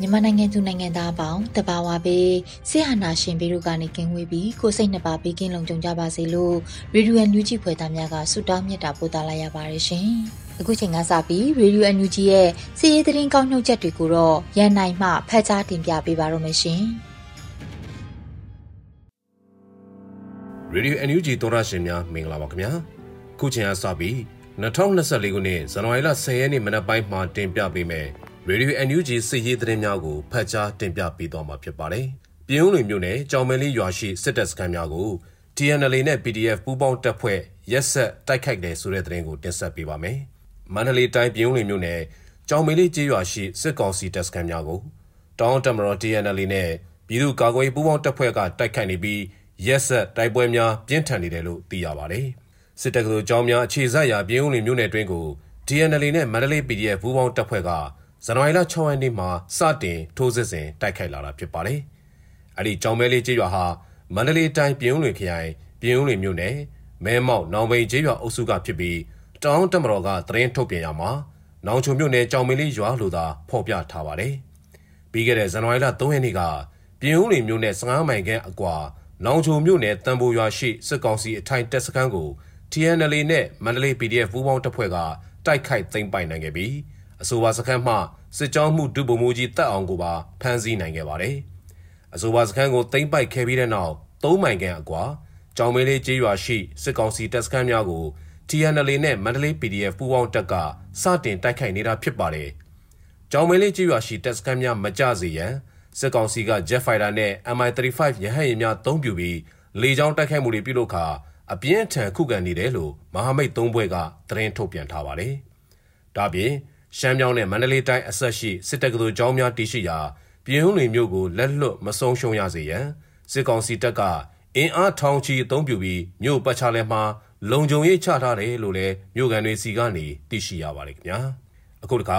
မြန်မာနိုင်ငံသူနိုင်ငံသားအပေါင်းတဘာဝပေးဆရာနာရှင်ပေတို့ကနေကင်းဝေးပြီးကိုစိတ်နှပါပေးကင်းလုံခြုံကြပါစေလို့ရေဒီယိုအန်ယူဂျီဖွယ်သားများကဆုတောင်းမြတ်တာပို့သလာရပါတယ်ရှင်။အခုချိန်ကစပြီးရေဒီယိုအန်ယူဂျီရဲ့စီးရီးသတင်းကောက်နှုတ်ချက်တွေကိုတော့ရန်နိုင်မှဖတ်ကြားတင်ပြပေးပါရမရှင်။ရေဒီယိုအန်ယူဂျီသောရရှင်များမင်္ဂလာပါခင်ဗျာ။ခုချိန်ကစပြီး2024ခုနှစ်ဇန်နဝါရီလ10ရက်နေ့မနက်ပိုင်းမှာတင်ပြပေးမယ်။ ရေဒီယို NUG စစ်ရေးသတင်းများကိုဖတ်ကြားတင်ပြပေးသွားမှာဖြစ်ပါတယ်။ပြည်ုံလွင်မြို့နယ်ကြောင်မဲလေးရွာရှိစစ်တပ်စခန်းများကို TNL နဲ့ PDF ပူးပေါင်းတပ်ဖွဲ့ရက်ဆက်တိုက်ခိုက်တယ်ဆိုတဲ့သတင်းကိုတင်ဆက်ပေးပါမယ်။မန္တလေးတိုင်းပြည်ုံလွင်မြို့နယ်ကြောင်မဲလေးကျေးရွာရှိစစ်ကောင်စီတပ်စခန်းများကိုတောင်းတမတော် TNL နဲ့ပြည်သူ့ကာကွယ်ပူးပေါင်းတပ်ဖွဲ့ကတိုက်ခိုက်နေပြီးရက်ဆက်တိုက်ပွဲများပြင်းထန်နေတယ်လို့သိရပါတယ်။စစ်တပ်ကကြောင်းများအခြေစိုက်ရာပြည်ုံလွင်မြို့နယ်တွင်းကို TNL နဲ့မန္တလေး PDF ပူးပေါင်းတပ်ဖွဲ့က ဇန်နဝါရီလ6ရက်နေ့မှာစတင်ထိုးစစ်ဆင်တိုက်ခိုက်လာတာဖြစ်ပါတယ်။အဲဒီကြောင်မဲလေးကျေးရွာဟာမန္တလေးတိုင်းပြည်ုံလွင်ခရိုင်ပြည်ုံလွင်မြို့နယ်မဲမောက်နောင်ပိန်ကျေးရွာအုပ်စုကဖြစ်ပြီးတောင်တမတော်ကသတင်းထုတ်ပြန်ရမှာနောင်ချုံမြို့နယ်ကြောင်မဲလေးရွာလို့သာဖော်ပြထားပါတယ်။ပြီးခဲ့တဲ့ဇန်နဝါရီလ3ရက်နေ့ကပြည်ုံလွင်မြို့နယ်15မိုင်ခန့်အကွာနောင်ချုံမြို့နယ်တန်ဖိုရွာရှိစစ်ကောင်စီအထိုင်တပ်စခန်းကို TNL နဲ့မန္တလေး PDF ပူးပေါင်းတပ်ဖွဲ့ကတိုက်ခိုက်သိမ်းပိုက်နိုင်ခဲ့ပြီး အဆိုပါစခန်းမှစစ်ကြောင်းမှုဒုဗိုလ်မှူးကြီးတပ်အောင်ကိုပါဖမ်းဆီးနိုင်ခဲ့ပါတယ်။အဆိုပါစခန်းကိုသိမ်းပိုက်ခဲ့ပြီးတဲ့နောက်၃မိုင်ခန့်အကွာကြောင်မဲလေးကျေးရွာရှိစစ်ကောင်စီတပ်စခန်းများကို TNL နဲ့မန္တလေး PDF ပူးပေါင်းတပ်ကစတင်တိုက်ခိုက်နေတာဖြစ်ပါတယ်။ကြောင်မဲလေးကျေးရွာရှိတပ်စခန်းများမကျစေရန်စစ်ကောင်စီက Jet Fighter နဲ့ MI35 ရဟတ်ယာဉ်များအသုံးပြုပြီးလေကြောင်းတိုက်ခိုက်မှုတွေပြုလုပ်ခါအပြင်းထန်ခုခံနေတယ်လို့မဟာမိတ်သုံးဘွဲကသတင်းထုတ်ပြန်ထားပါတယ်။ဒါပြင် ရှမ်းမြောင်းနဲ့မန္တလေးတိုင်းအဆက်ရှိစစ်တပ်ကတော်ကျောင်းများတည်ရှိရာပြည်ုံးလင်မြို့ကိုလက်လွတ်မဆုံးရှုံးရစေရန်စစ်ကောင်စီတပ်ကအင်အားထောင်ချီအုံပြုပြီးမြို့ပတ်ချလဲမှာလုံခြုံရေးချထားတယ်လို့လည်းမြို့ကန်တွေစီကနေသိရှိရပါတယ်ခင်ဗျာအခုတခါ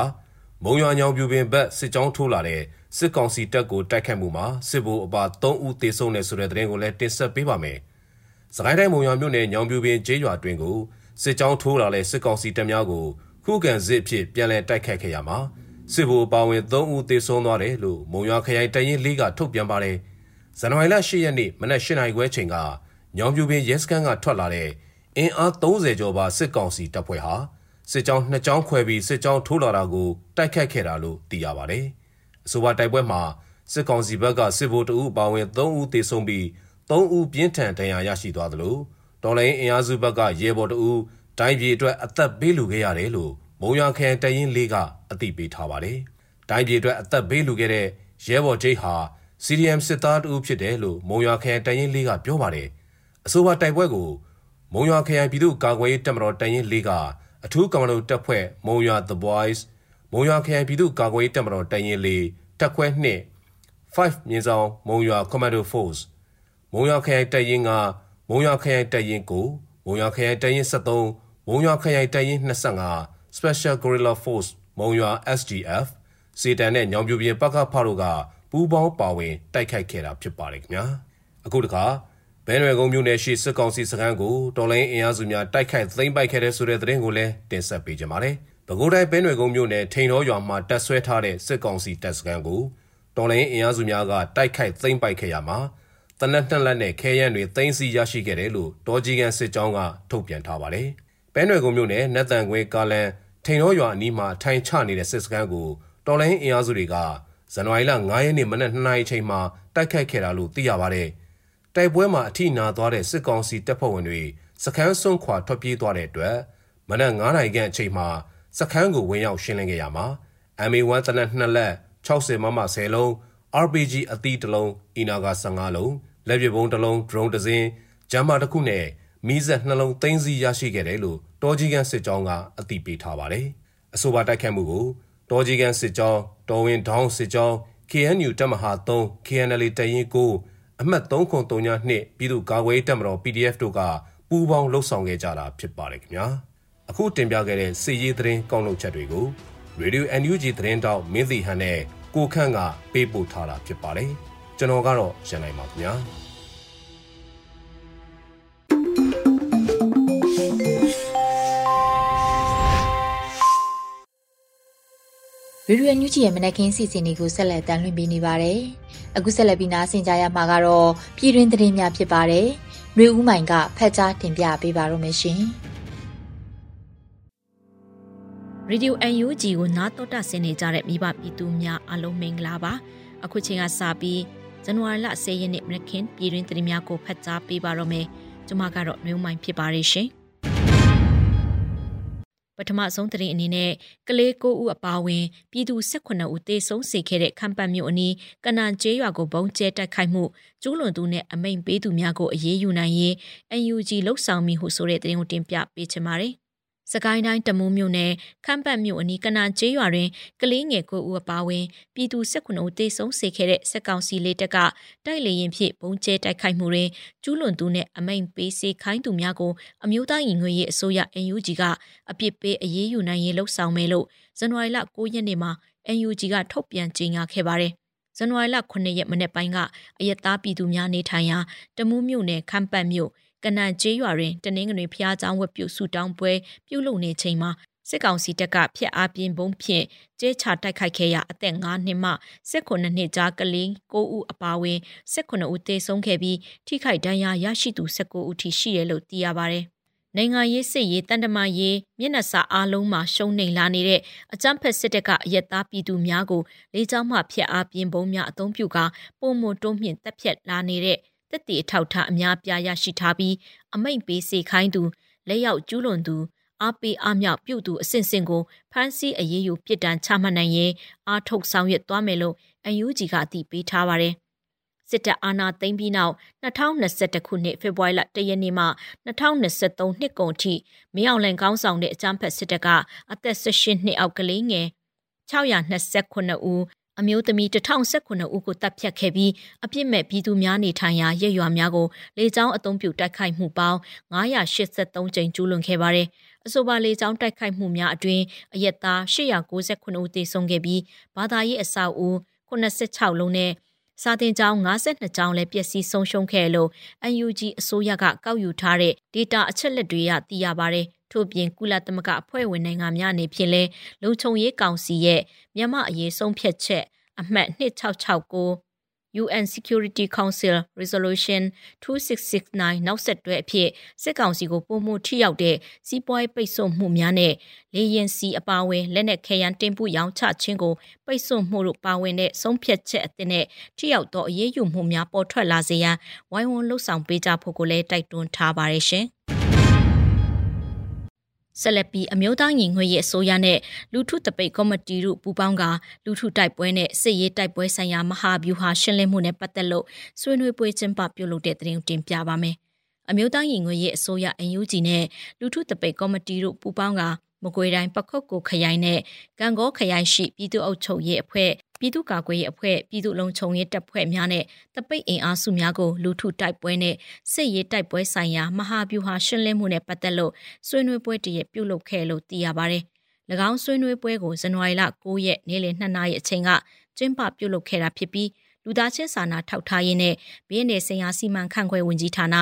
မုံရွာညောင်ပြူပင်ဘက်စစ်ကြောင်းထိုးလာတဲ့စစ်ကောင်စီတပ်ကိုတိုက်ခတ်မှုမှာစစ်ဗိုလ်အပါ3ဦးသေဆုံးတယ်ဆိုတဲ့သတင်းကိုလည်းတင်ဆက်ပေးပါမယ်။စကိုင်းတိုင်းမုံရွာမြို့နယ်ညောင်ပြူပင်ကျေးရွာတွင်ကိုစစ်ကြောင်းထိုးလာတဲ့စစ်ကောင်စီတပ်များကို ခုခံစစ်ဖြစ်ပြန်လည်တိုက်ခတ်ခဲ့ရမှာစစ်ဗိုလ်ပါဝင်3ဦးသေဆုံးသွားတယ်လို့မုံရွာခရိုင်တရင်လေးကထုတ်ပြန်ပါတယ်ဇန်နဝါရီလ10ရက်နေ့မနက်8နာရီခွဲချိန်ကညောင်ပြူပင်ရဲစခန်းကထွက်လာတဲ့အင်အား30ကျော်ပါစစ်ကောင်စီတပ်ဖွဲ့ဟာစစ်ကြောင်းနှစ်ကြောင်းခွဲပြီးစစ်ကြောင်းထိုးလာတာကိုတိုက်ခတ်ခဲ့တာလို့သိရပါတယ်အဆိုပါတိုက်ပွဲမှာစစ်ကောင်စီဘက်ကစစ်ဗိုလ်တအုပ်ပါဝင်3ဦးသေဆုံးပြီး3ဦးပြင်းထန်ဒဏ်ရာရရှိသွားသလိုတော်လိုင်းအင်အားစုဘက်ကရဲဘော်တအုပ် တိုင်းပြည်အတွက်အသက်ပေးလူခဲ့ရတယ်လို့မုံရွာခရိုင်တရင်လေးကအသိပေးထားပါတယ်။တိုင်းပြည်အတွက်အသက်ပေးလူခဲ့တဲ့ရဲဘော်ဂျိတ်ဟာ CDM စစ်သားတူဖြစ်တယ်လို့မုံရွာခရိုင်တရင်လေးကပြောပါတယ်။အဆိုပါတိုက်ပွဲကိုမုံရွာခရိုင်ပြည်သူ့ကာကွယ်ရေးတပ်မတော်တရင်လေးကအထူးကမ္ဘာလို့တပ်ဖွဲ့မုံရွာ The Boys မုံရွာခရိုင်ပြည်သူ့ကာကွယ်ရေးတပ်မတော်တရင်လေးတပ်ခွဲ2 5မြင်းဆောင်မုံရွာ Commando Force မုံရွာခရိုင်တရင်ကမုံရွာခရိုင်တရင်ကိုမုံရွာခရိုင်တရင်73 မုံရွာခရိုင်တရင်25 Special Guerrilla Force မုံရွာ SGF စေတန်နဲ့ညောင်ပြူပြင်ပကဖတို့ကပူးပေါင်းပါဝင်တိုက်ခိုက်ခဲ့တာဖြစ်ပါတယ်ခင်ဗျာအခုတခါဘဲနွယ်ကုန်းမြို့နယ်ရှိစစ်ကောင်စီစခန်းကိုတော်လိုင်းအင်အားစုများတိုက်ခိုက်သိမ်းပိုက်ခဲ့တဲ့ဆိုတဲ့သတင်းကိုလည်းတင်ဆက်ပေးကြပါမယ်။ပဲခူးတိုင်းဘဲနွယ်ကုန်းမြို့နယ်ထိန်တော်ရွာမှာတပ်ဆွဲထားတဲ့စစ်ကောင်စီတပ်စခန်းကိုတော်လိုင်းအင်အားစုများကတိုက်ခိုက်သိမ်းပိုက်ခဲ့ရမှာတနက်နှစ်လက်နဲ့ခဲယမ်းတွေသိမ်းဆီးရရှိခဲ့တယ်လို့ဒေါ်ကြီးကန်စစ်ကြောင်းကထုတ်ပြန်ထားပါတယ်။ ပဲပဲနွယ်ကုန်းမြို့နယ်နတ်တန်ခွေကာလန်ထိန်ရောရွာအနီးမှာထိုင်ချနေတဲ့စစ်စခန်းကိုတော်လိုင်းအင်အားစုတွေကဇန်နဝါရီလ9ရက်နေ့မနက်2နာရီအချိန်မှာတိုက်ခိုက်ခဲ့တာလို့သိရပါတယ်။တိုက်ပွဲမှာအထိနာသွားတဲ့စစ်ကောင်စီတပ်ဖွဲ့ဝင်တွေစခန်းစွန့်ခွာထွက်ပြေးသွားတဲ့အတွက်မနက်9နာရီခန့်အချိန်မှာစခန်းကိုဝင်ရောက်ရှင်းလင်းခဲ့ရမှာ MA1 တနက်2လက်60မမ10လုံး RPG အသီးတစ်လုံးအီနာက15လုံးလက်ပစ်ဗုံးတစ်လုံး drone တစ်စင်းဂျမ်မာတစ်ခုနဲ့ မီးစက်နှလုံးသိမ်းဆည်းရရှိခဲ့တယ်လို့တောကြီးကန်စစ်ကြောင်းကအသိပေးထားပါတယ်။အဆိုပါတိုက်ခတ်မှုကိုတောကြီးကန်စစ်ကြောင်းတော်ဝင်ဒေါင်းစစ်ကြောင်း KNU တပ်မဟာ3 KNL တရင်ကိုအမှတ်303ည2ပြည်သူ့ကာကွယ်တပ်မတော် PDF တို့ကပူးပေါင်းလှုပ်ဆောင်ခဲ့ကြတာဖြစ်ပါတယ်ခင်ဗျာ။အခုတင်ပြခဲ့တဲ့စစ်ရေးသတင်းကောက်နှုတ်ချက်တွေကို Radio NUG သတင်းတောက်မင်းစီဟန်နဲ့ကိုခန့်ကပေးပို့ထားတာဖြစ်ပါတယ်။ကျွန်တော်ကတော့ရန်နိုင်ပါခင်ဗျာ။ ဗီဒီယိုညူချီရဲ့မနက်ခင်းစီစဉ်တွေကိုဆက်လက်တင်လွှင့်ပေးနေပါတယ်။အခုဆက်လက်ပြီးနားဆင်ကြရမှာကတော့ပြည်တွင်းသတင်းများဖြစ်ပါတယ်။ຫນွေဦးမိုင်ကဖတ်ကြားတင်ပြပေးပါရမရှင်။ရေဒီယို UNG ကိုနားတော်တာဆင်နေကြတဲ့မိဘပြည်သူများအားလုံးမင်္ဂလာပါ။အခုချိန်ကစပြီးဇန်နဝါရီလ10ရက်နေ့မနက်ခင်းပြည်တွင်းသတင်းများကိုဖတ်ကြားပေးပါရမယ်။ကျွန်မကတော့ຫນွေဦးမိုင်ဖြစ်ပါရရှင်။ ပထမဆုံးသတင်းအနေနဲ့ကလေး9ဦးအပါအဝင်ပြည်သူ18ဦးသေဆုံးစေခဲ့တဲ့ခမ်ပတ်မြို့အနီးကနန်ကျေးရွာကိုဘုံကျဲတိုက်ခိုက်မှုကျူးလွန်သူနဲ့အမိန်ပေးသူများကိုအရေးယူနိုင်ရေး UNG လှုပ်ဆောင်မိဟုဆိုတဲ့သတင်းကိုတင်ပြပေးချင်ပါတယ်။ စကိုင်းတိုင်းတမူးမြို့နယ်ခမ်းပတ်မြို့အနီးကနာကျေးရွာတွင်ကလေးငယ်ကိုဦးအပါဝင်ပြည်သူ၁၉ဦးတေဆုံးစေခဲ့တဲ့စက်ကောင်စီလေးတက်ကတိုက်လေရင်ဖြင့်ဘုံကျဲတိုက်ခိုက်မှုတွင်ကျူးလွန်သူနှင့်အမိန်ပေးစေခိုင်းသူများကိုအမျိုးသားရင်ငွေရေးအစိုးရ NUG ကအပြစ်ပေးအရေးယူနိုင်ရေးလှုံ့ဆော်မယ်လို့ဇန်နဝါရီလ9ရက်နေ့မှာ NUG ကထုတ်ပြန်ကြေညာခဲ့ပါတယ်။ဇန်နဝါရီလ9ရက်မနေ့ပိုင်းကအယက်သားပြည်သူများနေထိုင်ရာတမူးမြို့နယ်ခမ်းပတ်မြို့ ကနန်ကျေးရွာတွင်တနင်္ဂနွေဖျားကျောင်းဝတ်ပြုစုတောင်းပွဲပြုလုပ်နေချိန်မှာစစ်ကောင်စီတပ်ကဖျက်အားပြင်းဘုံဖြင့်ကျဲချတိုက်ခိုက်ခဲ့ရာအသက်9နှစ်မှ19နှစ်ကြားကလေး9ဦးအပါအဝင်19ဦးသေဆုံးခဲ့ပြီးထိခိုက်ဒဏ်ရာရရှိသူ19ဦးထိရှိတယ်လို့သိရပါဗျ။နိုင်ငံရေးစစ်ရေးတန်တမာရေးမျက်နှာစာအားလုံးမှာရှုံးနိမ့်လာနေတဲ့အကြမ်းဖက်စစ်တပ်ကအယက်သားပြည်သူများကိုလေးချောင်းမှဖျက်အားပြင်းဘုံများအုံပြုကပုံမတွုံးမြင့်တက်ဖြတ်လာနေတဲ့ တက်တီအထောက်ထားအများပြားရရှိထားပြီးအမိန့်ပေးစေခိုင်းသူလက်ရောက်ကျူးလွန်သူအားပေးအားမြောက်ပြုသူအဆင့်ဆင့်ကိုဖမ်းဆီးအရေးယူပြစ်ဒဏ်ချမှတ်နိုင်ရင်အားထုတ်ဆောင်ရွက်သွားမယ်လို့အယူဂျီကအသိပေးထားပါတယ်။စစ်တပ်အာဏာသိမ်းပြီးနောက်2021ခုနှစ်ဖေဖော်ဝါရီလ1ရက်နေ့မှ2023နှစ်ကုန်ထိမင်းအောင်လှိုင်ကောင်းဆောင်တဲ့အကြမ်းဖက်စစ်တပ်ကအသက်18နှစ်အောက်ကလေးငယ်629ဦး အမျိုးသမီး1019ဦးကိုတပ်ဖြတ်ခဲ့ပြီးအပြစ်မဲ့ပြည်သူများနေထိုင်ရာရဲရွာများကိုလေကြောင်းအုံပြုတိုက်ခိုက်မှုပေါင်း983ကြိမ်ကျူးလွန်ခဲ့ပါတယ်။အဆိုပါလေကြောင်းတိုက်ခိုက်မှုများအတွင်းအရက်သား898ဦးသေဆုံးခဲ့ပြီးဘာသာရေးအဆောက်အဦ86လုံးနဲ့ စာတင်ကျောင်း52ကျောင်းလည်းပျက်စီးဆုံးရှုံးခဲ့လို့ UNG အစိုးရကကောက်ယူထားတဲ့ data အချက်လက်တွေရသိရပါတယ်ထို့ပြင်ကုလသမဂ္ဂအဖွဲ့ဝင်နိုင်ငံများအနေဖြင့်လဲလုံခြုံရေးကောင်စီရဲ့မြန်မာအရေးဆုံးဖြတ်ချက်အမှတ်2669 UN Security Council Resolution 2669နောက်ဆက်တွဲအဖြစ်စစ်ကောင်စီကိုပုံမှုထိရောက်တဲ့စီးပွားရေးပိတ်ဆို့မှုများနဲ့လေရင်စီအပါအဝင်လက်နက်ခဲယမ်းတင်ပို့ရောင်းချခြင်းကိုပိတ်ဆို့မှုတို့ပါဝင်တဲ့ဆုံးဖြတ်ချက်အသစ်နဲ့ထိရောက်သောအရေးယူမှုများပေါ်ထွက်လာစေရန်ဝိုင်းဝန်းလှုံ့ဆော်ပေးကြဖို့ကိုလည်းတိုက်တွန်းထားပါတယ်ရှင်။ ဆက်လက်ပြီးအမျိုးသားညီညွတ်ရေးအစိုးရနဲ့လူထုတပိတ်ကော်မတီတို့ပူးပေါင်းကလူထုတိုက်ပွဲနဲ့စစ်ရေးတိုက်ပွဲဆိုင်ရာမဟာဗျူဟာရှင်းလင်းမှုနဲ့ပတ်သက်လို့ဆွေးနွေးပွဲကျင်းပပြုလုပ်တဲ့သတင်းတင်ပြပါမယ်။အမျိုးသားညီညွတ်ရေးအစိုးရ NUG နဲ့လူထုတပိတ်ကော်မတီတို့ပူးပေါင်းကမကွေတိုင်းပခုတ်ကိုခရိုင်နဲ့ကံကောခရိုင်ရှိပြည်သူ့အုပ်ချုပ်ရေးအဖွဲ့ ပြည်သူ့ကာကွယ်ရေးအဖွဲ့ပြည်သူ့လုံခြုံရေးတပ်ဖွဲ့များနဲ့တပိတ်အင်အားစုများကိုလူထုတိုက်ပွဲနဲ့စစ်ရေးတိုက်ပွဲဆိုင်ရာမဟာဗျူဟာရှင်းလင်းမှုနဲ့ပတ်သက်လို့ဆွေးနွေးပွဲတရက်ပြုလုပ်ခဲ့လို့သိရပါတယ်။၎င်းဆွေးနွေးပွဲကိုဇန်နဝါရီလ9ရက်နေ့လယ်2နာရီအချိန်ကကျင်းပပြုလုပ်ခဲ့တာဖြစ်ပြီးလူသားချင်းစာနာထောက်ထားရေးနဲ့ဘီအင်းနယ်ဆိုင်ရာစီမံခန့်ခွဲဝင်ကြီးဌာန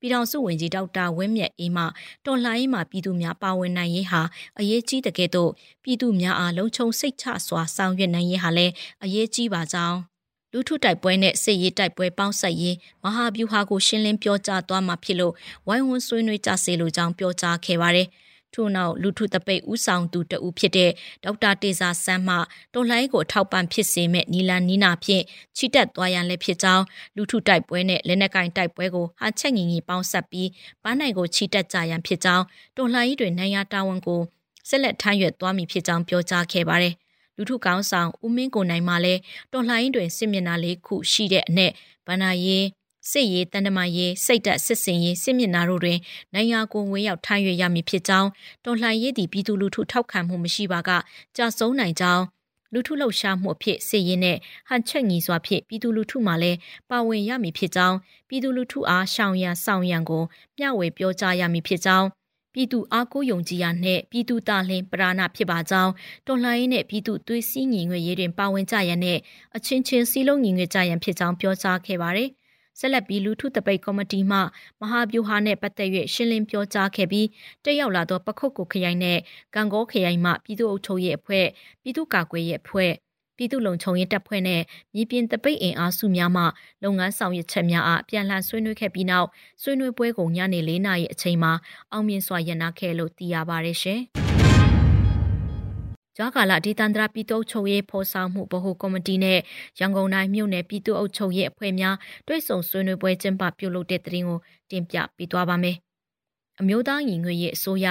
ပြည်ထောင်စုဝန်ကြီးဒေါက်တာဝင်းမြတ်အေးမှတော်လှန်ရေးမှာပြည်သူများပါဝင်နိုင်ရေးဟာအရေးကြီးတဲ့ကဲ့သို့ပြည်သူများအားလုံခြုံစိတ်ချစွာဆောင်ရွက်နိုင်ရေးဟာလည်းအရေးကြီးပါကြောင်းလူထုတိုက်ပွဲနဲ့စစ်ရေးတိုက်ပွဲပေါင်းဆက်ရေးမဟာဗျူဟာကိုရှင်းလင်းပြောကြားသွားမှာဖြစ်လို့ဝိုင်းဝန်းဆွေးနွေးကြစေလိုကြောင်းပြောကြားခဲ့ပါတယ်။ ထို့နောက်လူထုတပိတ်ဦးဆောင်သူတဦးဖြစ်တဲ့ဒေါက်တာတေဇာဆန်းမှတော်လှန်ရေးကိုထောက်ပံ့ဖြစ်စေမဲ့နီလန်နီနာဖြင့်ချီတက်သွားရန်လည်းဖြစ်ကြောင်းလူထုတိုက်ပွဲနဲ့လက်နက်ကင်တိုက်ပွဲကိုဟာချက်ငင်ကြီးပေါင်းဆက်ပြီးပန်းနိုင်ကိုချီတက်ကြရန်ဖြစ်ကြောင်းတော်လှန်ရေးတွင်နိုင်ရတာဝန်ကိုဆက်လက်ထမ်းရွက်သွားမည်ဖြစ်ကြောင်းပြောကြားခဲ့ပါတယ်။လူထုကောင်းဆောင်ဦးမင်းကိုနိုင်မှလည်းတော်လှန်ရေးတွင်စစ်မျက်နှာလေးခုရှိတဲ့အနက်ဗန္နာရေး စစ်ရေးတန်တမာရေးစိတ်တက်စစ်စင်ရေးစစ်မျက်နှာတို့တွင်နိုင်ငံကိုဝင်ရောက်ထိုင်ရွရမည်ဖြစ်ကြောင်းတော်လှန်ရေးသည်ပြည်သူလူထုထောက်ခံမှုမရှိပါကကြာဆုံးနိုင်ကြောင်းလူထုလှုပ်ရှားမှုအဖြစ်စစ်ရေးနဲ့ဟန်ချက်ညီစွာဖြင့်ပြည်သူလူထုမှလည်းပါဝင်ရမည်ဖြစ်ကြောင်းပြည်သူလူထုအားရှောင်ရန်ဆောင်ရန်ကိုမျှဝေပြောကြားရမည်ဖြစ်ကြောင်းပြည်သူအားကိုးယုံကြည်ရာနှင့်ပြည်သူသားလင်ပရာဏဖြစ်ပါကြောင်းတော်လှန်ရေးနှင့်ပြည်သူသွေးစည်းညီညွတ်ရေးတွင်ပါဝင်ကြရန်နှင့်အချင်းချင်းစည်းလုံးညီညွတ်ကြရန်ဖြစ်ကြောင်းပြောကြားခဲ့ပါသည် ဆက်လက်ပြီးလူထုတပိတ်ကော်မတီမှမဟာဗျူဟာနဲ့ပတ်သက်၍ရှင်းလင်းပြောကြားခဲ့ပြီးတက်ရောက်လာသောပခုတ်ကိုခရိုင်နဲ့ကံကောခရိုင်မှပြည်သူ့အုပ်ချုပ်ရေးအဖွဲ့ပြည်သူ့ကာကွယ်ရေးအဖွဲ့ပြည်သူ့လုံခြုံရေးတပ်ဖွဲ့နဲ့မြေပြင်တပိတ်အင်အားစုများမှလုပ်ငန်းဆောင်ရွက်ချက်များအားပြန်လှန်ဆွေးနွေးခဲ့ပြီးနောက်ဆွေးနွေးပွဲကိုညနေ၄နာရီအချိန်မှာအောင်မြင်စွာရန်နာခဲ့လို့သိရပါတယ်ရှင်။ ကြားကာလဒေသန္တရပြည်သူ့ချုပ်ရေးဖော်ဆောင်မှုဗဟိုကော်မတီနဲ့ရန်ကုန်တိုင်းမြို့နယ်ပြည်သူ့အုပ်ချုပ်ရေးအဖွဲ့များတွဲဆုံဆွေးနွေးပွဲကျင်းပပြုလုပ်တဲ့တဲ့ရင်ကိုတင်ပြပေးသွားပါမယ်။အမျိုးသားညီညွတ်ရေးအစိုးရ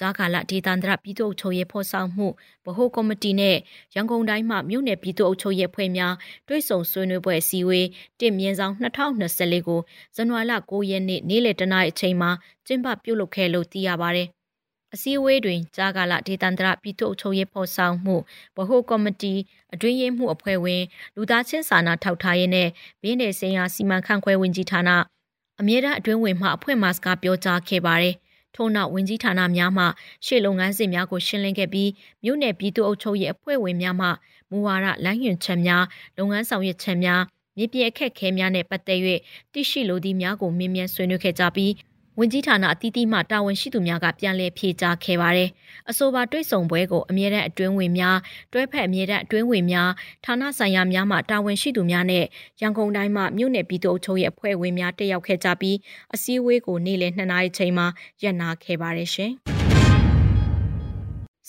ကြားကာလဒေသန္တရပြည်သူ့အုပ်ချုပ်ရေးဖော်ဆောင်မှုဗဟိုကော်မတီနဲ့ရန်ကုန်တိုင်းမှမြို့နယ်ပြည်သူ့အုပ်ချုပ်ရေးအဖွဲ့များတွဲဆုံဆွေးနွေးပွဲအစည်းအဝေးတင်မြင့်ဆောင်2024ကိုဇန်နဝါရီလ9ရက်နေ့နေ့လယ်တနာရီအချိန်မှာကျင်းပပြုလုပ်ခဲ့လို့သိရပါတယ်။ အစည်းအဝေးတွင်ကြာကာလဒေသန္တရပြည်သူ့အချုပ်ရေးဖော်ဆောင်မှုဗဟိုကော်မတီအတွင်းရေးမှုအဖွဲ့ဝင်လူသားချင်းစာနာထောက်ထားရေးနဲ့ဘင်းနယ်စင်ယာစီမံခန့်ခွဲဝင်ကြီးဌာနအမြဲတမ်းအတွင်းဝင်မှအဖွဲ့မှစကားပြောကြားခဲ့ပါတယ်။ထို့နောက်ဝင်ကြီးဌာနများမှရှေ့လုပ်ငန်းစဉ်များကိုရှင်းလင်းခဲ့ပြီးမြို့နယ်ပြည်သူ့အုပ်ချုပ်ရေးအဖွဲ့ဝင်များမှမူဝါဒလမ်းညွှန်ချက်များလုပ်ငန်းဆောင်ရွက်ချက်များမြေပြင်အခက်အခဲများနဲ့ပတ်သက်၍သိရှိလိုသည့်များကိုမြင်မြန်ဆွေးနွေးခဲ့ကြပြီး ဝန်ကြီးဌာနအသီးသီးမှတာဝန်ရှိသူများကပြန်လည်ဖြေကြားခဲ့ပါတယ်။အဆိုပါတွိတ်ဆုံပွဲကိုအမြဲတမ်းအတွင်းဝင်များတွဲဖက်အမြဲတမ်းအတွင်းဝင်များဌာနဆိုင်ရာများမှတာဝန်ရှိသူများနဲ့ရန်ကုန်တိုင်းမှမြို့နယ်ပြည်သူ့အုပ်ချုပ်ရေးအဖွဲ့ဝင်များတက်ရောက်ခဲ့ကြပြီးအစည်းအဝေးကိုနေ့လယ်2နာရီချိန်မှာရပ်နာခဲ့ပါတယ်ရှင်။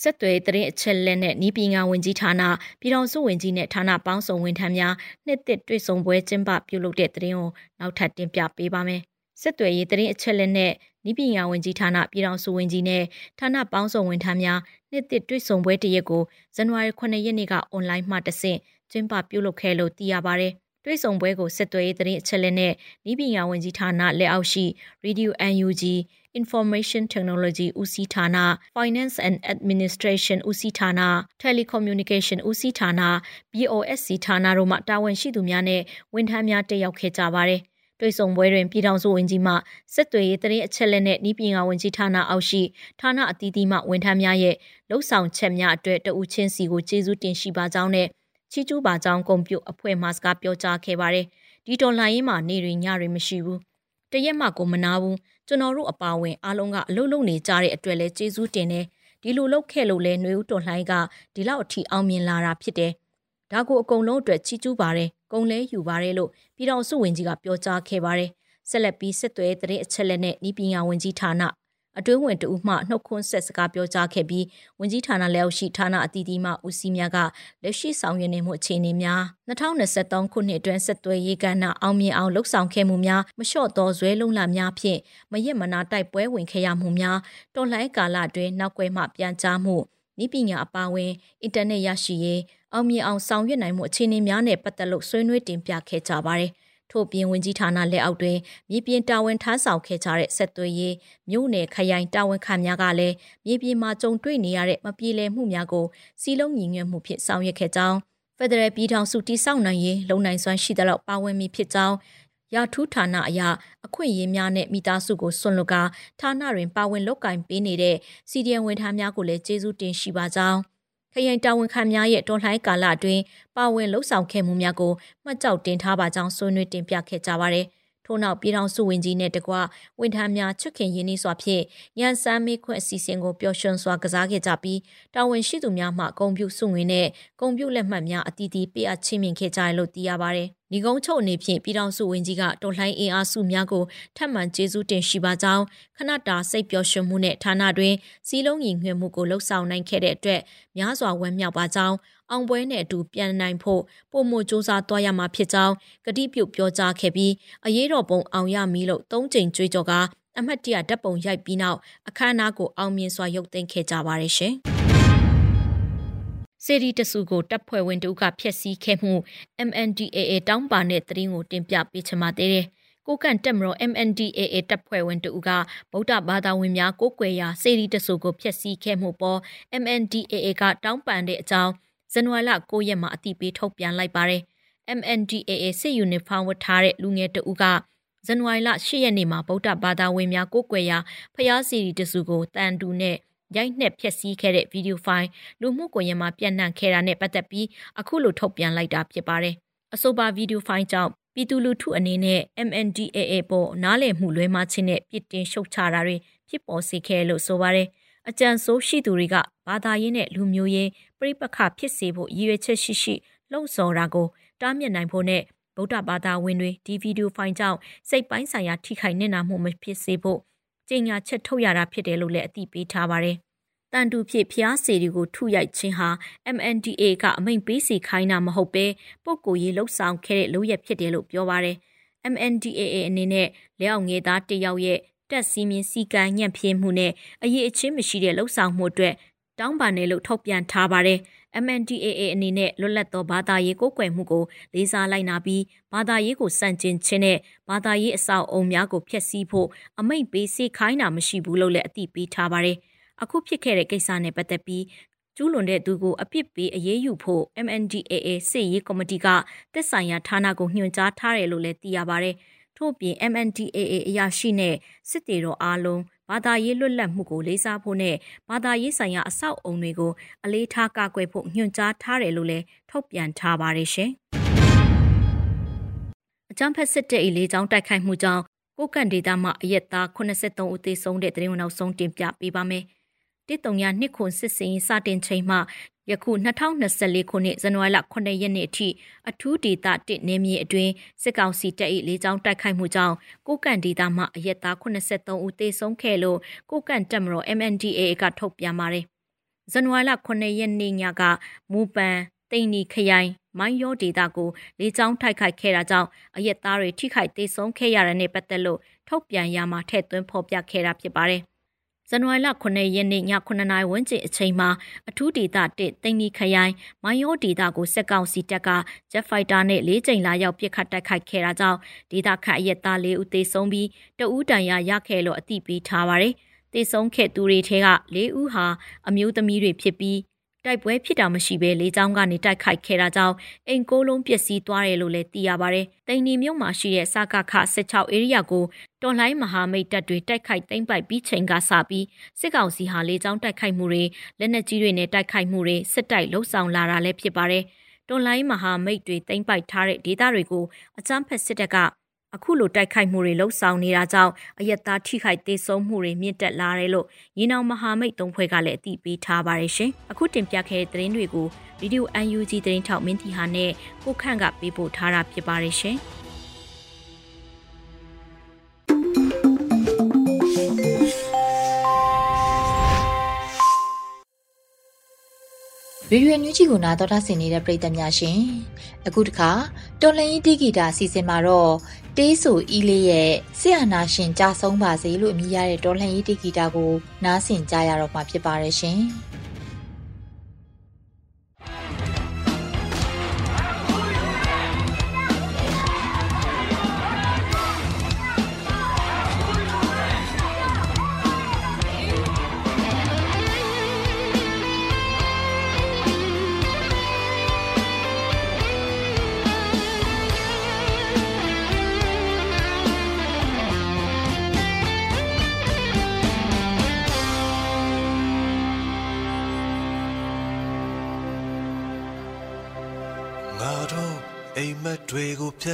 ဆက်သွယ်တရင်အချက်လက်နဲ့ဤပညာဝင်ကြီးဌာနပြည်တော်စုဝင်ကြီးနဲ့ဌာနပေါင်းစုံဝန်ထမ်းများနှစ်သက်တွေ့ဆုံပွဲကျင်းပပြုလုပ်တဲ့တရင်ကိုနောက်ထပ်တင်ပြပေးပါမယ်။ စစ်သွေးရေးတရင်အချက်လက်နဲ့ဤပညာဝင်ကြီးဌာနပြည်ထောင်စုဝင်ကြီးနဲ့ဌာနပေါင်းစုံဝန်ထမ်းများနှစ်သစ်တွေ့ဆုံပွဲတရက်ကိုဇန်နဝါရီ9ရက်နေ့ကအွန်လိုင်းမှတဆင့်ကျင်းပပြုလုပ်ခဲ့လို့သိရပါဗျ။တွေ့ဆုံပွဲကိုစစ်သွေးရေးတရင်အချက်လက်နဲ့ဤပညာဝင်ကြီးဌာနလက်အောက်ရှိ Radio UNG Information Technology ဦးစီးဌာန Finance and Administration ဦးစီးဌာန Telecommunication ဦးစီးဌာန BOSC ဌာနတို့မှတာဝန်ရှိသူများနဲ့ဝန်ထမ်းများတက်ရောက်ခဲ့ကြပါတယ်။ တွေ့ဆုံပွဲတွင်ပြည်ထောင်စုဝန်ကြီးမှစစ်သွေးရေးတရင်အချက်လက်နဲ့ဤပညာဝန်ကြီးဌာနအောက်ရှိဌာနအသီးသီးမှဝန်ထမ်းများရဲ့လှုပ်ဆောင်ချက်များအတွက်တဦးချင်းစီကိုကျေးဇူးတင်ရှိပါကြောင်းနဲ့ချီးကျူးပါကြောင်းဂုဏ်ပြုအဖွဲ့မှစကားပြောကြားခဲ့ပါတယ်။ဒီတော်လှန်ရေးမှာနေတွေညတွေမရှိဘူး။တရက်မှကိုမနာဘူး။ကျွန်တော်တို့အပါဝင်အားလုံးကအလုပ်လုပ်နေကြတဲ့အတွက်လည်းကျေးဇူးတင်တယ်။ဒီလိုလုပ်ခဲ့လို့လဲຫນွေဦးတော်လှန်ရေးကဒီလောက်အထိအောင်မြင်လာတာဖြစ်တယ်။ ဒါကိုအကုန်လုံးအတွက်ချီးကျူးပါတယ်ကုံလဲယူပါတယ်လို့ပြည်တော်စုဝင်ကြီးကပြောကြားခဲ့ပါတယ်။ဆက်လက်ပြီးစစ်သွဲတဲ့အချက်လက်နဲ့ဤပညာဝင်ကြီးဌာနအတွင်းဝင်တဦးမှနှုတ်ခွန်းဆက်စကားပြောကြားခဲ့ပြီးဝင်ကြီးဌာနလက်အောက်ရှိဌာနအသီးသီးမှဦးစီးများကလက်ရှိဆောင်ရွက်နေမှုအခြေအနေများ2023ခုနှစ်အတွင်းဆက်သွဲရေးကဏ္ဍအောင်မြင်အောင်လှုပ်ဆောင်ခဲ့မှုများမလျှော့သောဇွဲလုံးလာများဖြင့်မရစ်မနာတိုက်ပွဲဝင်ခဲ့ရမှုများတော်လှန်ကာလအတွင်းနောက်ကွယ်မှပြန်ကြားမှုဤပညာအပါအဝင်အင်တာနက်ရရှိရေး အောင်မြင်အောင်ဆောင်ရွက်နိုင်မှုအခြေအနေများနဲ့ပတ်သက်လို့ဆွေးနွေးတင်ပြခဲ့ကြပါတယ်။ထို့ပြင်ဝင်ကြီးဌာနလက်အောက်တွင်မြေပြင်တာဝန်ထမ်းဆောင်ခဲ့ကြတဲ့ဆက်သွေးရေးမြို့နယ်ခရိုင်တာဝန်ခံများကလည်းမြေပြင်မှာကြုံတွေ့နေရတဲ့မပြေလည်မှုများကိုစီလုံးညီညွတ်မှုဖြင့်ဆောင်ရွက်ခဲ့ကြောင်းဖက်ဒရယ်ပြည်ထောင်စုတည်ဆောက်နိုင်ရေးလုံနိုင်စွမ်းရှိသလောက်ပါဝင်မိဖြစ်ကြောင်းရာထူးဌာနအရာအခွင့်အရေးများနဲ့မိသားစုကိုဆွန့်လွတ်ကာဌာနတွင်ပါဝင်လုပ်ကင်ပေးနေတဲ့စီဒီအန်ဝန်ထမ်းများကိုလည်းကျေးဇူးတင်ရှိပါကြောင်း ခရိုင်တာဝန်ခံများရဲ့တော်လှန်ကာလအတွင်းပါဝင်လှုပ်ဆောင်ခဲ့မှုများကိုမှတ်ကြောက်တင်ထားပါကြောင်းဆွေးနွေးတင်ပြခဲ့ကြပါတယ်။ထို့နောက်ပြည်ထောင်စုဝင်ကြီးနဲ့တကွဝန်ထမ်းများချွတ်ခင်ရင်းနှီးစွာဖြင့်ရန်စမ်းမေးခွင့်အစီအစဉ်ကိုပျော်ရွှင်စွာကစားခဲ့ကြပြီးတာဝန်ရှိသူများမှဂုံပြုစုငွေနဲ့ဂုံပြုလက်မှတ်များအတီးတီးပေးအပ်ချင်းမြင်ခဲ့ကြရလို့သိရပါတယ်။ ညီကုန်းချုပ်အနေဖြင့်ပြည်ထောင်စုဝန်ကြီးကတော်လှန်အင်အားစုများကိုထပ်မံကျေးဇူးတင်ရှိပါကြောင်းခဏတာစိတ်ပျော်ရွှင်မှုနဲ့ဌာနတွင်စီလုံးညီငွေမှုကိုလှုပ်ဆောင်နိုင်ခဲ့တဲ့အတွက်များစွာဝမ်းမြောက်ပါကြောင်းအောင်ပွဲနဲ့အတူပြန်နိုင်ဖို့ပုံမစူးစမ်းသွားရမှာဖြစ်ကြောင်းကတိပြုပြောကြားခဲ့ပြီးအရေးတော်ပုံအောင်ရမည်လို့သုံးကြိမ်ကြွေးကြော်ကအမှတ်တရဓာတ်ပုံရိုက်ပြီးနောက်အခမ်းအနားကိုအောင်မြင်စွာရုပ်သိမ်းခဲ့ကြပါရရှင်။ စေရီတဆူကိုတပ်ဖွဲ့ဝင်တို့ကဖျက်ဆီးခဲ့မှု MNDAA တောင်းပါတဲ့သတင်းကိုတင်ပြပေးချင်ပါသေးတယ်။ကိုကန့်တက်မတော် MNDAA တပ်ဖွဲ့ဝင်တို့ကဗုဒ္ဓဘာသာဝင်များကိုးကွယ်ရာစေရီတဆူကိုဖျက်ဆီးခဲ့မှုပေါ် MNDAA ကတောင်းပန်တဲ့အကြောင်းဇန်နဝါရီလ9ရက်မှာအတိပေးထုတ်ပြန်လိုက်ပါတယ်။ MNDAA စစ်ယူနီဖောင်းဝတ်ထားတဲ့လူငယ်တဦးကဇန်နဝါရီလ10ရက်နေ့မှာဗုဒ္ဓဘာသာဝင်များကိုးကွယ်ရာဖျားစီရီတဆူကိုတန်တူနဲ့ ရိုက်နှက်ဖျက်ဆီးခဲ့တဲ့ဗီဒီယိုဖိုင်လူမှုကွန်ရက်မှာပြန့်နှံ့ခဲ့တာနဲ့ပတ်သက်ပြီးအခုလိုထုတ်ပြန်လိုက်တာဖြစ်ပါတယ်။အဆိုပါဗီဒီယိုဖိုင်ကြောင့်ပြည်သူလူထုအနေနဲ့ MNDAA ပေါ်နားလည်မှုလွဲမှားခြင်းနဲ့ပြစ်တင်ရှုတ်ချတာတွေဖြစ်ပေါ်စေခဲ့လို့ဆိုပါတယ်။အကြံဆိုးရှိသူတွေကဘာသာရေးနဲ့လူမျိုးရေးပြိပခဖြစ်စေဖို့ရည်ရွယ်ချက်ရှိရှိလှုံ့ဆော်တာကိုတားမြစ်နိုင်ဖို့နဲ့ဗုဒ္ဓဘာသာဝင်တွေဒီဗီဒီယိုဖိုင်ကြောင့်စိတ်ပိုင်းဆိုင်ရာထိခိုက်နေတာမှုမဖြစ်စေဖို့ ကြေညာချက်ထုတ်ရတာဖြစ်တယ်လို့လည်းအသိပေးထားပါတယ်။တန်တူဖြစ်ဖျားစီတွေကိုထုရိုက်ခြင်းဟာ MNDA ကအမိန့်ပေးစီခိုင်းတာမဟုတ်ပဲပုတ်ကိုရေးလှုပ်ဆောင်ခဲ့တဲ့လုပ်ရက်ဖြစ်တယ်လို့ပြောပါတယ်။ MNDAA အနေနဲ့လက်အောက်ငယ်သားတယောက်ရဲ့တက်စီးမြင်စီကံညံ့ပြင်းမှုနဲ့အရေးအချင်းမရှိတဲ့လှုပ်ဆောင်မှုအတွက် တောင်းပန်တယ်လို့ထုတ်ပြန်ထားပါတယ်။ MNDAA အနေနဲ့လွတ်လပ်သောဘာသာရေးကိုးကွယ်မှုကိုလေးစားလိုက်နာပြီးဘာသာရေးကိုစန့်ကျင်ခြင်းနဲ့ဘာသာရေးအဆောက်အုံများကိုဖျက်ဆီးဖို့အမိန့်ပေးစေခိုင်းတာမရှိဘူးလို့လည်းအသိပေးထားပါတယ်။အခုဖြစ်ခဲ့တဲ့ကိစ္စနဲ့ပတ်သက်ပြီးကျူးလွန်တဲ့သူကိုအပြစ်ပေးအရေးယူဖို့ MNDAA စစ်ရေးကော်မတီကတက်ဆိုင်ရာဌာနကိုညွှန်ကြားထားတယ်လို့လည်းသိရပါတယ်။ထို့ပြင် MNDAA အရာရှိနဲ့စစ်တေတော်အားလုံး ဘာသာရေးလွတ်လပ်မှုကိုလေးစားဖို့နဲ့ဘာသာရေးဆိုင်ရာအဆောက်အုံတွေကိုအလေးထားကာကွယ်ဖို့ညွှန်ကြားထားတယ်လို့လည်းထုတ်ပြန်ထားပါတယ်ရှင်။အကြံဖက်စစ်တပ်၏လေကြောင်းတိုက်ခိုက်မှုကြောင့်ကိုကန့်ဒေတာမှအရက်သား83ဦးသေဆုံးတဲ့သတင်းနောက်ဆုံးတင်ပြပေးပါမယ်။ တစ်တုံရနှစ်ခွန်စစ်စင်စတင်ချိန်မှယခု2024ခုနှစ်ဇန်နဝါရီလ9ရက်နေ့အထိအထူးဒေသတစ်နေမြေအတွင်းစစ်ကောင်စီတပ်၏လေကြောင်းတိုက်ခိုက်မှုကြောင့်ကိုကန့်ဒေသမှအရက်သား83ဦးသေဆုံးခဲ့လို့ကိုကန့်တပ်မတော် MNDAA ကထုတ်ပြန်ပါတယ်။ဇန်နဝါရီလ9ရက်နေ့ညကမူပန်တိန်နီခရိုင်မိုင်းယောဒေတာကိုလေကြောင်းထိုက်ခိုက်ခဲ့တာကြောင့်အရက်သားတွေထိခိုက်သေးဆုံးခဲ့ရတဲ့နေ့ပတ်သက်လို့ထုတ်ပြန်ရမှာထည့်သွင်းဖော်ပြခဲ့တာဖြစ်ပါတယ်။ ဇန်နဝါရီလ9ရက်နေ့ည9နာရီဝန်းကျင်အချိန်မှာအထူးဒေသတစ်တိန်နီခရိုင်မိုင်းယောဒေသကိုစက်ကောင်စီတပ်ကဂျက်ဖိုက်တာနဲ့၄ကြိမ်လာရောက်ပစ်ခတ်တိုက်ခိုက်ခဲ့တာကြောင့်ဒေသခတ်အရက်သား၄ဦးသေဆုံးပြီးတဦးတန်ရာရခဲ့လို့အသိပေးထားပါတယ်။သေဆုံးခဲ့သူတွေထဲက၄ဦးဟာအမျိုးသမီးတွေဖြစ်ပြီး တိုက်ပွဲဖြစ်တာမရှိဘဲလေကြောင်းကနေတိုက်ခိုက်ခဲ့တာကြောင့်အိမ်ကိုလုံးပျက်စီးသွားတယ်လို့လည်းသိရပါတယ်။တိန်နီမြို့မှာရှိတဲ့စကခ16ဧရိယာကိုတော်လှန်မဟာမိတ်တပ်တွေတိုက်ခိုက်သိမ်းပိုက်ပြီးချိန်ကစပြီးစစ်ကောင်စီဟာလေကြောင်းတိုက်ခိုက်မှုတွေလက်နက်ကြီးတွေနဲ့တိုက်ခိုက်မှုတွေစစ်တိုက်လှုပ်ဆောင်လာတာလည်းဖြစ်ပါတယ်။တော်လှန်မဟာမိတ်တွေသိမ်းပိုက်ထားတဲ့ဒေသတွေကိုအကြမ်းဖက်စစ်တပ်က အခုလိုတိုက်ခိုက်မှုတွေလှုပ်ဆောင်နေတာကြောင့်အယက်သားထိခိုက်သေးဆုံးမှုတွေမြင့်တက်လာတယ်လို့ရင်းအောင်မဟာမိတ်သုံးဖွဲ့ကလည်းအသိပေးထားပါတယ်ရှင်။အခုတင်ပြခဲ့တဲ့သတင်းတွေကိုဗီဒီယို UNG သတင်းထောက်မင်းတီဟာနဲ့ကိုခန့်ကပေးပို့ထားတာဖြစ်ပါတယ်ရှင်။ ရေဒီယိုညူးချီကိုနာတော်တာဆင်နေတဲ့ပရိသတ်များရှင်အခုတခါတော်လန်ရင်တီဂီတာအစီအစဉ်မှာတော့တေးဆူအီလေးရဲ့ဆရာနာရှင်ကြဆုံးပါစေလို့အမည်ရတဲ့တော်လန်ရင်တီဂီတာကိုနားဆင်ကြရတော့မှာဖြစ်ပါတယ်ရှင်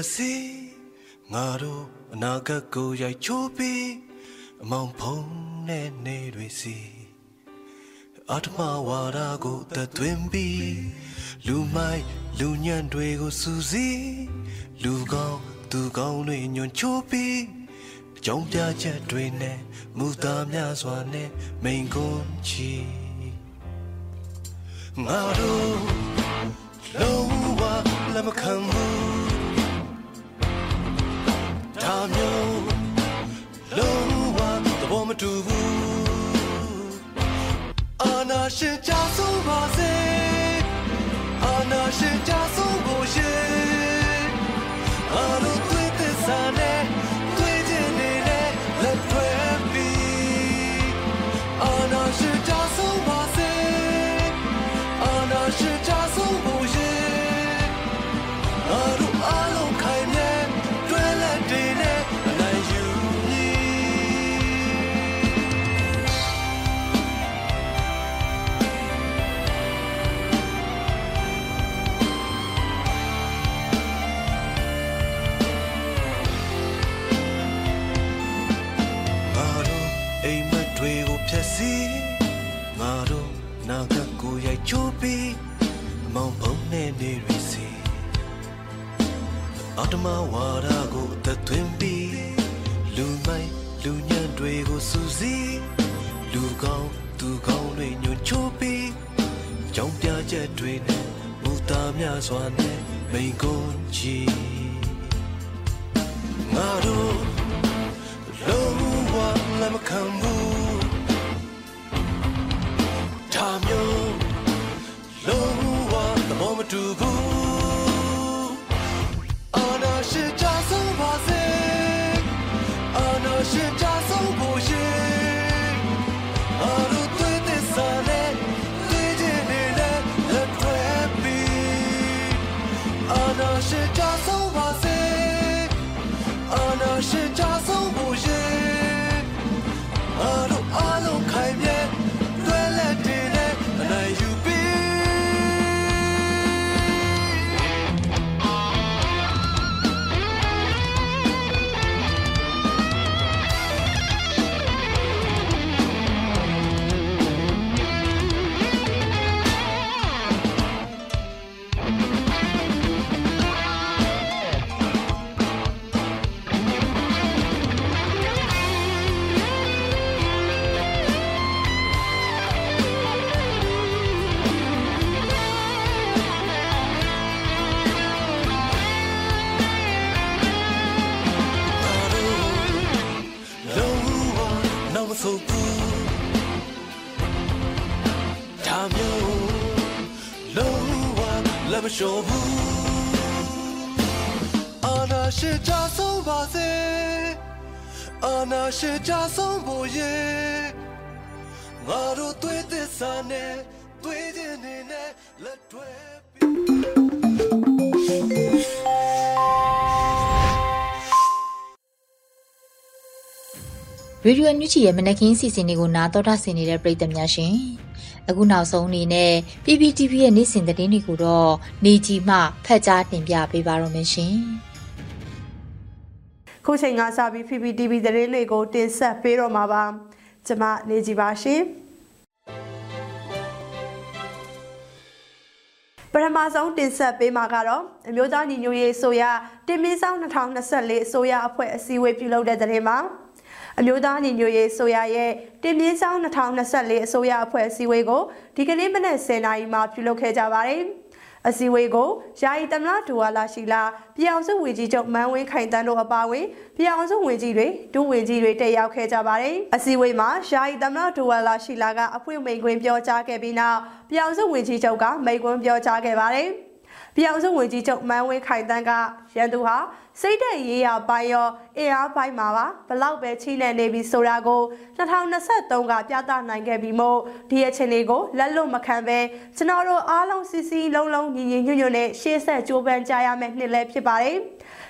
ကိုဖြတ်စီငါတို့အနာဂတ်ကိုရိုက်ချိုးပြီးအမောင်ဖုံးတဲ့နေတွေစီအတ္တမဝါဒကိုတသွင်းပြီးလူမိုက်လူညံ့တွေကိုစူးစီးလူကောင်းသူကောင်းတွေညွန်ချိုးပြီးကြောင်းပြချက်တွေနဲ့မူသားများစွာနဲ့မိန်ကွန်းချီငါတို့လုံးဝလက်မခံဘူး မတူဘူးအာနာရှင်ကြဆုံးပါစေ လက်မလျှော်ဘူးအာနာရှင်ကြဆုံးပါစေအာနာရှင်ကြဆုံးဖို့ရေငါတို့တွေ့သစ္စာနဲ့တွေ့ခြင်းနဲ့လက်တွဲပြီးရေဒီယိုအန်ယူဂျီရဲ့မနက်ခင်းစီစဉ်တွေကိုနားတော်တာဆင်နေတဲ့ပရိသတ်များရှင် အခုနောက်ဆုံးအနေနဲ့ PPTV ရဲ့နေ့စဉ်သတင်းတွေကိုတော့နေကြီးမှဖတ်ကြားတင်ပြပေးပါရမရှင်ခုချိန်ကစပြီး PPTV သတင်းတွေကိုတင်ဆက်ပေးတော့မှာပါကျွန်မနေကြည်ပါရှင်ပထမဆုံးတင်ဆက်ပေးမှာကတော့အမျိုးသားညီညွတ်ရေးဆိုရတင်မင်းဆောင်2024အစိုးရအဖွဲ့အစည်းအဝေးပြုလုပ်တဲ့သတင်းမှာ အမျိုးသားညီညွတ်ရေးဆိုရရဲ့တင်ပြင်းဆောင်2024အစိုးရအဖွဲ့အစည်းအဝေးကိုဒီကနေ့မနက်10:00နာရီမှာပြုလုပ်ခဲ့ကြပါတယ်။အစည်းအဝေးကိုယာယီသမ္မတဒူဝါလာရှိလာပြည်အောင်စုဝင်ကြီးချုပ်မန်းဝင်းခိုင်တန်းတို့အပါအဝင်ပြည်အောင်စုဝင်ကြီးတွေဒုဝင်ကြီးတွေတက်ရောက်ခဲ့ကြပါတယ်။အစည်းအဝေးမှာယာယီသမ္မတဒူဝါလာရှိလာကအဖွင့်မိန်ခွန်းပြောကြားခဲ့ပြီးနောက်ပြည်အောင်စုဝင်ကြီးချုပ်ကမိန်ခွန်းပြောကြားခဲ့ပါတယ်။ ပြည်အောင်စုဝင်ကြီးချုပ်မန်းဝင်းခိုင်တန်းကရန်သူဟာစိတ်သက်ရေးရပိုင်းရောအင်အားပိုင်းမှာပါဘလောက်ပဲချိနေနေပြီဆိုတာကို2023ကပြသနိုင်ခဲ့ပြီးမို့ဒီအခြေအနေကိုလက်လွတ်မခံပဲကျွန်တော်တို့အားလုံးစီစီလုံးလုံးညီညီညွတ်ညွတ်နဲ့ရှေ့ဆက်ကြိုးပမ်းကြရမယ့်နှစ်လည်းဖြစ်ပါတယ်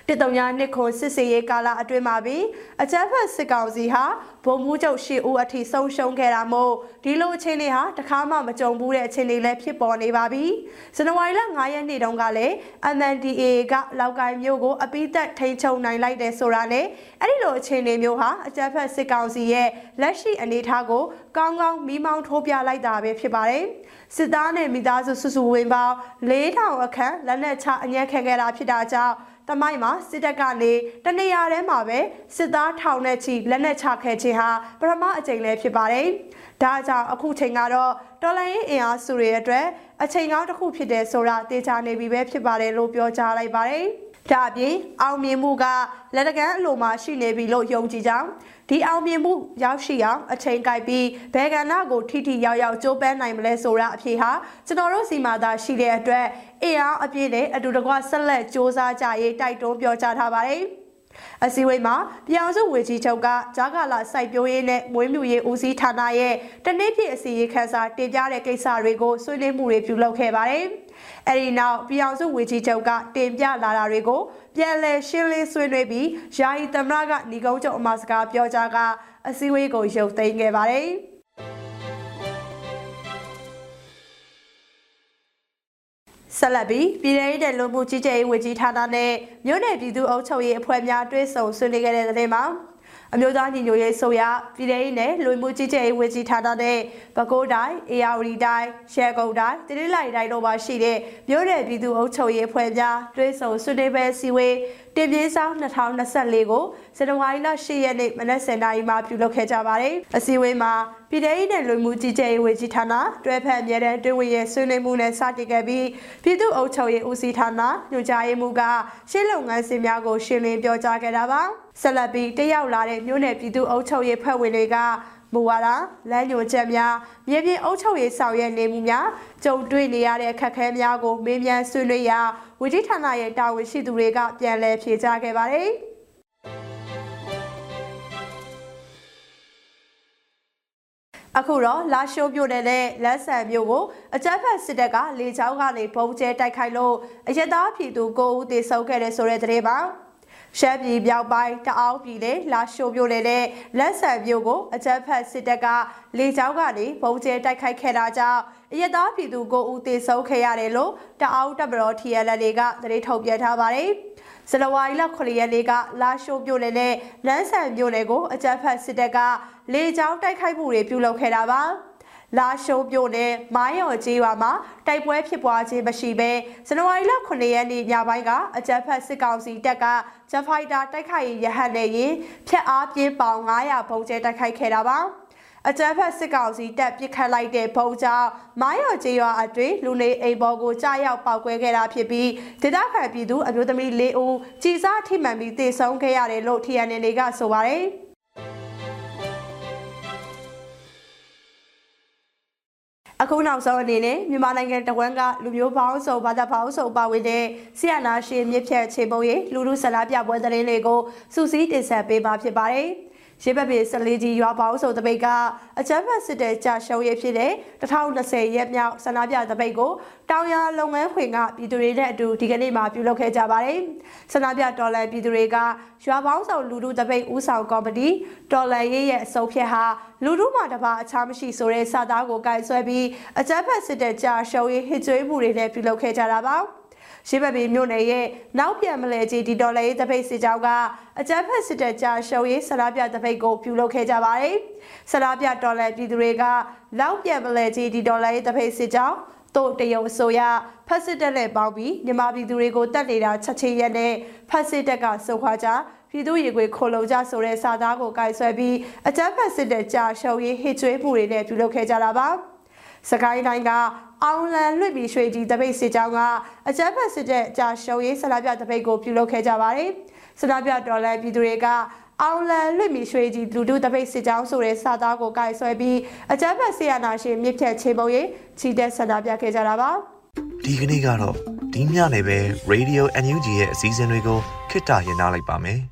တစ်တုံညာနှစ်ခွန်စစ်စေးရေးကာလအတွင်းမှာပြီးအကြမ်းဖက်စစ်ကောင်စီဟာဗိုလ်မှူးချုပ်ရှေ့ဦးအထိဆုံးရှုံးခဲ့တာမို့ဒီလိုအခြေအနေဟာတခါမှမကြုံဘူးတဲ့အခြေအနေလည်းဖြစ်ပေါ်နေပါပြီဇန်နဝါရီလ9ရက်နေ့တုန်းကလည်း MNDAA ကလောက်ကိုင်းမျိုးကိုအပိသက်ထိန်ချုံနိုင်လိုက်တယ်ဆိုတာနဲ့အဲ့ဒီလိုအခြေအနေမျိုးဟာအကြမ်းဖက်စစ်ကောင်စီရဲ့လက်ရှိအနေအထားကိုကောင်းကောင်းမိမောင်းထိုးပြလိုက်တာပဲဖြစ်ပါတယ်စစ်သားနဲ့မိသားစုစုစုဝေးပေါင်း4000အခန့်လက်နက်ချအညံ့ခံခဲ့တာဖြစ်တာကြောင့် တမိုင်းမှာစစ်တပ်ကနေတနေရာထဲမှာပဲစစ်သားထောင်နဲ့ချီလက်နက်ချခဲ့ခြင်းဟာပထမအကြိမ်လည်းဖြစ်ပါတယ်။ဒါကြောင့်အခုချိန်ကတော့တော်လိုင်းအင်အားစုတွေအတွက်အချိန်ကောင်းတစ်ခုဖြစ်တယ်ဆိုတာသိချနေပြီပဲဖြစ်ပါတယ်လို့ပြောကြားလိုက်ပါတယ်။ ဒါအပြင်အောင်မြင်မှုကလက်တကမ်းအလိုမှာရှိနေပြီလို့ယုံကြည်ကြောင်းဒီအောင်မြင်မှုရောက်ရှိအောင်အချိန်ကိုက်ပြီးဘယ်ကဏ္ဍကိုထိထိရောက်ရောက်ကြိုးပမ်းနိုင်မလဲဆိုတာအဖြေဟာကျွန်တော်တို့စီမှာသာရှိတဲ့အတွက်အင်အားအပြည့်နဲ့အတူတကွဆက်လက်စ조사ကြရေးတိုက်တွန်းပြောကြားထားပါတယ် အစည်းအဝေးမှာပြောင်စုဝေကြီးချုပ်ကဂျာကာလာစိုက်ပျိုးရေးနဲ့မွေးမြူရေးဦးစီးဌာနရဲ့တနေ့ပြည့်အစည်းအဝေးခန်းစာတင်ပြတဲ့ကိစ္စတွေကိုဆွေးနွေးမှုတွေပြုလုပ်ခဲ့ပါတယ်။အဲဒီနောက်ပြောင်စုဝေကြီးချုပ်ကတင်ပြလာတာတွေကိုပြန်လည်ရှင်းလင်းဆွေးနွေးပြီးယာယီသမရကညီကုန်းချုပ်အမစကားပြောကြားကအစည်းအဝေးကိုရုပ်သိမ်းခဲ့ပါတယ်။ ဆက်လက်ပြီးပြည်ထောင်စုလူမှုကြီးကြပ်ရေးဝန်ကြီးဌာနနဲ့မြို့နယ်ပြည်သူ့အုပ်ချုပ်ရေးအဖွဲ့များတွဲဆုံဆွေးနွေးခဲ့တဲ့တဲ့မှာအမျိုးသားညီညွတ်ရေးဆိုရပြည်ထောင်စုနဲ့လူမှုကြီးကြပ်ရေးဝန်ကြီးဌာနနဲ့ပဲခူးတိုင်းအေရဝတီတိုင်းရှယ်ကုန်းတိုင်းတတိလိုက်တိုင်းတို့မှာရှိတဲ့မြို့နယ်ပြည်သူ့အုပ်ချုပ်ရေးအဖွဲ့များတွဲဆုံဆွေးနွေးပွဲစီဝေးတင်ပြေးဆောင်2024ကိုဇန်နဝါရီလ10ရက်နေ့မနက်7:00နာရီမှာပြုလုပ်ခဲ့ကြပါတယ်။အစည်းအဝေးမှာပြည်ထောင်စုနဲ့လူမှုကြီးကြပ်ရေးဝန်ကြီးဌာနတွဲဖက်အမြဲတမ်းတွဲဝင်ရဲ့ဆွေးနွေးမှုနဲ့စတင်ခဲ့ပြီးပြည်သူ့အုပ်ချုပ်ရေးဦးစီးဌာနညွှန်ကြားရေးမှူးကရှင်းလုပ်ငန်းစဉ်များကိုရှင်းလင်းပြောကြားခဲ့တာပါ။ဆက်လက်ပြီးတက်ရောက်လာတဲ့မြို့နယ်ပြည်သူ့အုပ်ချုပ်ရေးဖွဲ့ဝင်တွေက မူဝါဒလမ်းညွှန်ချက်များမြေပြင်အုပ်ချုပ်ရေးဆောင်ရွက်နေမှုများကြုံတွေ့နေရတဲ့အခက်အခဲများကိုမေးမြန်းဆွေးနွေးရာဝကြီးဌာနရဲ့တာဝန်ရှိသူတွေကပြန်လည်ဖြေကြားခဲ့ပါတယ်။အခုတော့လာရှိုးမြို့နယ်နဲ့လက်ဆန်မြို့ကိုအကြမ်းဖက်စစ်တပ်ကလေကြောင်းကနေပုံကျဲတိုက်ခိုက်လို့အရသားပြည်သူ9ဦးသေဆုံးခဲ့တဲ့ဆိုတဲ့သတင်းပါ ရှမ်းပြည်မြောက်ပိုင်းတအောင်းပြည်နယ်လာရှိုးမြို့နယ်နဲ့လက်ဆန်မြို့ကိုအကြမ်းဖက်စစ်တပ်ကလေကြောင်းကနေပုံကျဲတိုက်ခိုက်ခဲ့တာကြောင့်အရသားပြည်သူ9ဦးသေဆုံးခဲ့ရတယ်လို့တအောင်းတပ်မတော် TNL ကသတင်းထုတ်ပြန်ထားပါတယ်။ဇလဝါရီလ9ရက်နေ့ကလာရှိုးမြို့နယ်နဲ့လန်းဆန်မြို့နယ်ကိုအကြမ်းဖက်စစ်တပ်ကလေကြောင်းတိုက်ခိုက်မှုတွေပြုလုပ်ခဲ့တာပါ။ လာရှိုးမြို့နယ်မိုင်းရော်ကျေးရွာမှာတိုက်ပွဲဖြစ်ပွားခြင်းမရှိဘဲဇန်နဝါရီလ9ရက်နေ့ညပိုင်းကအကြမ်းဖက်စစ်ကောင်စီတပ်ကဂျက်ဖိုက်တာတိုက်ခိုက်ရေးရဟတ်နဲ့ရင်ဖျက်အားပြင်းပေါင်900ပုံကျဲတိုက်ခိုက်ခဲ့တာပါ။အကြမ်းဖက်စစ်ကောင်စီတပ်ပစ်ခတ်လိုက်တဲ့ဘုံကြောင့်မိုင်းရော်ကျေးရွာအတွင်းလူနေအိမ်ပေါ်ကိုကြားရောက်ပောက်ကွဲခဲ့တာဖြစ်ပြီးဒေသခံပြည်သူအမျိုးသမီး၄ဦးကြီးစားထိမှန်ပြီးသေဆုံးခဲ့ရတယ်လို့ TNN ကဆိုပါတယ်။ အခုနောက်ဆုံးအနေနဲ့မြန်မာနိုင်ငံတဝန်းကလူမျိုးပေါင်းစုံဘာသာပေါင်းစုံပါဝင်တဲ့ဆီယနာရှင်မြစ်ဖြတ်ခြေပုံရေးလူလူဆန္ဒပြပွဲသတင်းတွေကိုစူးစီးတင်ဆက်ပေးပါဖြစ်ပါတယ်။ ရေဘက်ပြည်ဆလေးကြီးရွာပေါင်းစုံတပိတ်ကအကြမ်းဖက်စစ်တဲ့ကြာရှုံးရဖြစ်တဲ့2020ရက်မြောက်ဆန္ဒပြတပိတ်ကိုတောင်ရလုပ်ငန်းခွင်ကပြည်သူတွေနဲ့အတူဒီကနေ့မှပြုလုပ်ခဲ့ကြပါတယ်။ဆန္ဒပြတော်လန်ပြည်သူတွေကရွာပေါင်းစုံလူထုတပိတ်ဦးဆောင်ကော်မတီတော်လန်ရေးရဲ့အစုံဖြတ်ဟာလူထုမှတပါအခြားမရှိဆိုတဲ့စာသားကိုကင်ဆွဲပြီးအကြမ်းဖက်စစ်တဲ့ကြာရှုံးရေးဟစ်ကြွေးမှုတွေနဲ့ပြုလုပ်ခဲ့ကြတာပါ။ ရှေးဘက်ပြည်မြို့နယ်ရဲ့နောက်ပြန်မလဲကြီးဒီဒေါ်လာရေးတပိတ်စစ်ကြောင်းကအကြမ်းဖက်စစ်တပ်ကြာရှုံရေးဆန္ဒပြတပိတ်ကိုပြုလုပ်ခဲ့ကြပါတယ်။ဆန္ဒပြဒေါ်လာပြည်သူတွေကနောက်ပြန်မလဲကြီးဒီဒေါ်လာရေးတပိတ်စစ်ကြောင်းတို့တရုတ်အစိုးရဖက်စစ်တပ်နဲ့ပေါင်းပြီးမြန်မာပြည်သူတွေကိုတတ်နေတာချက်ချင်းရက်နဲ့ဖက်စစ်တပ်ကစုခွာကြပြည်သူရေခွေခိုလုံကြဆိုတဲ့စာသားကိုကင်ဆွဲပြီးအကြမ်းဖက်စစ်တပ်ကြာရှုံရေးဟစ်ကြွေးမှုတွေနဲ့ပြုလုပ်ခဲ့ကြတာပါ။စကိုင်းတိုင်းက အောင်လန်လွှတ်ပြီးရွှေကြီးတပိတ်စစ်ကြောင်းကအကြမ်းဖက်စစ်တဲ့ကြာရှုံရေးဆလာပြတပိတ်ကိုပြုလုပ်ခဲ့ကြပါတယ်။ဆလာပြဒေါ်လာပြည်သူတွေကအောင်လန်လွှတ်မီရွှေကြီးလူထုတပိတ်စစ်ကြောင်းဆိုတဲ့စာသားကိုကင်ဆွဲပြီးအကြမ်းဖက်ဆီယနာရှင်မြစ်ဖြတ်ခြေပုံရေးချီတက်ဆန္ဒပြခဲ့ကြတာပါဒီကနေ့ကတော့ဒီညနေပဲ Radio NUG ရဲ့အစည်းအဝေးကိုခਿੱတရရလိုက်ပါမယ်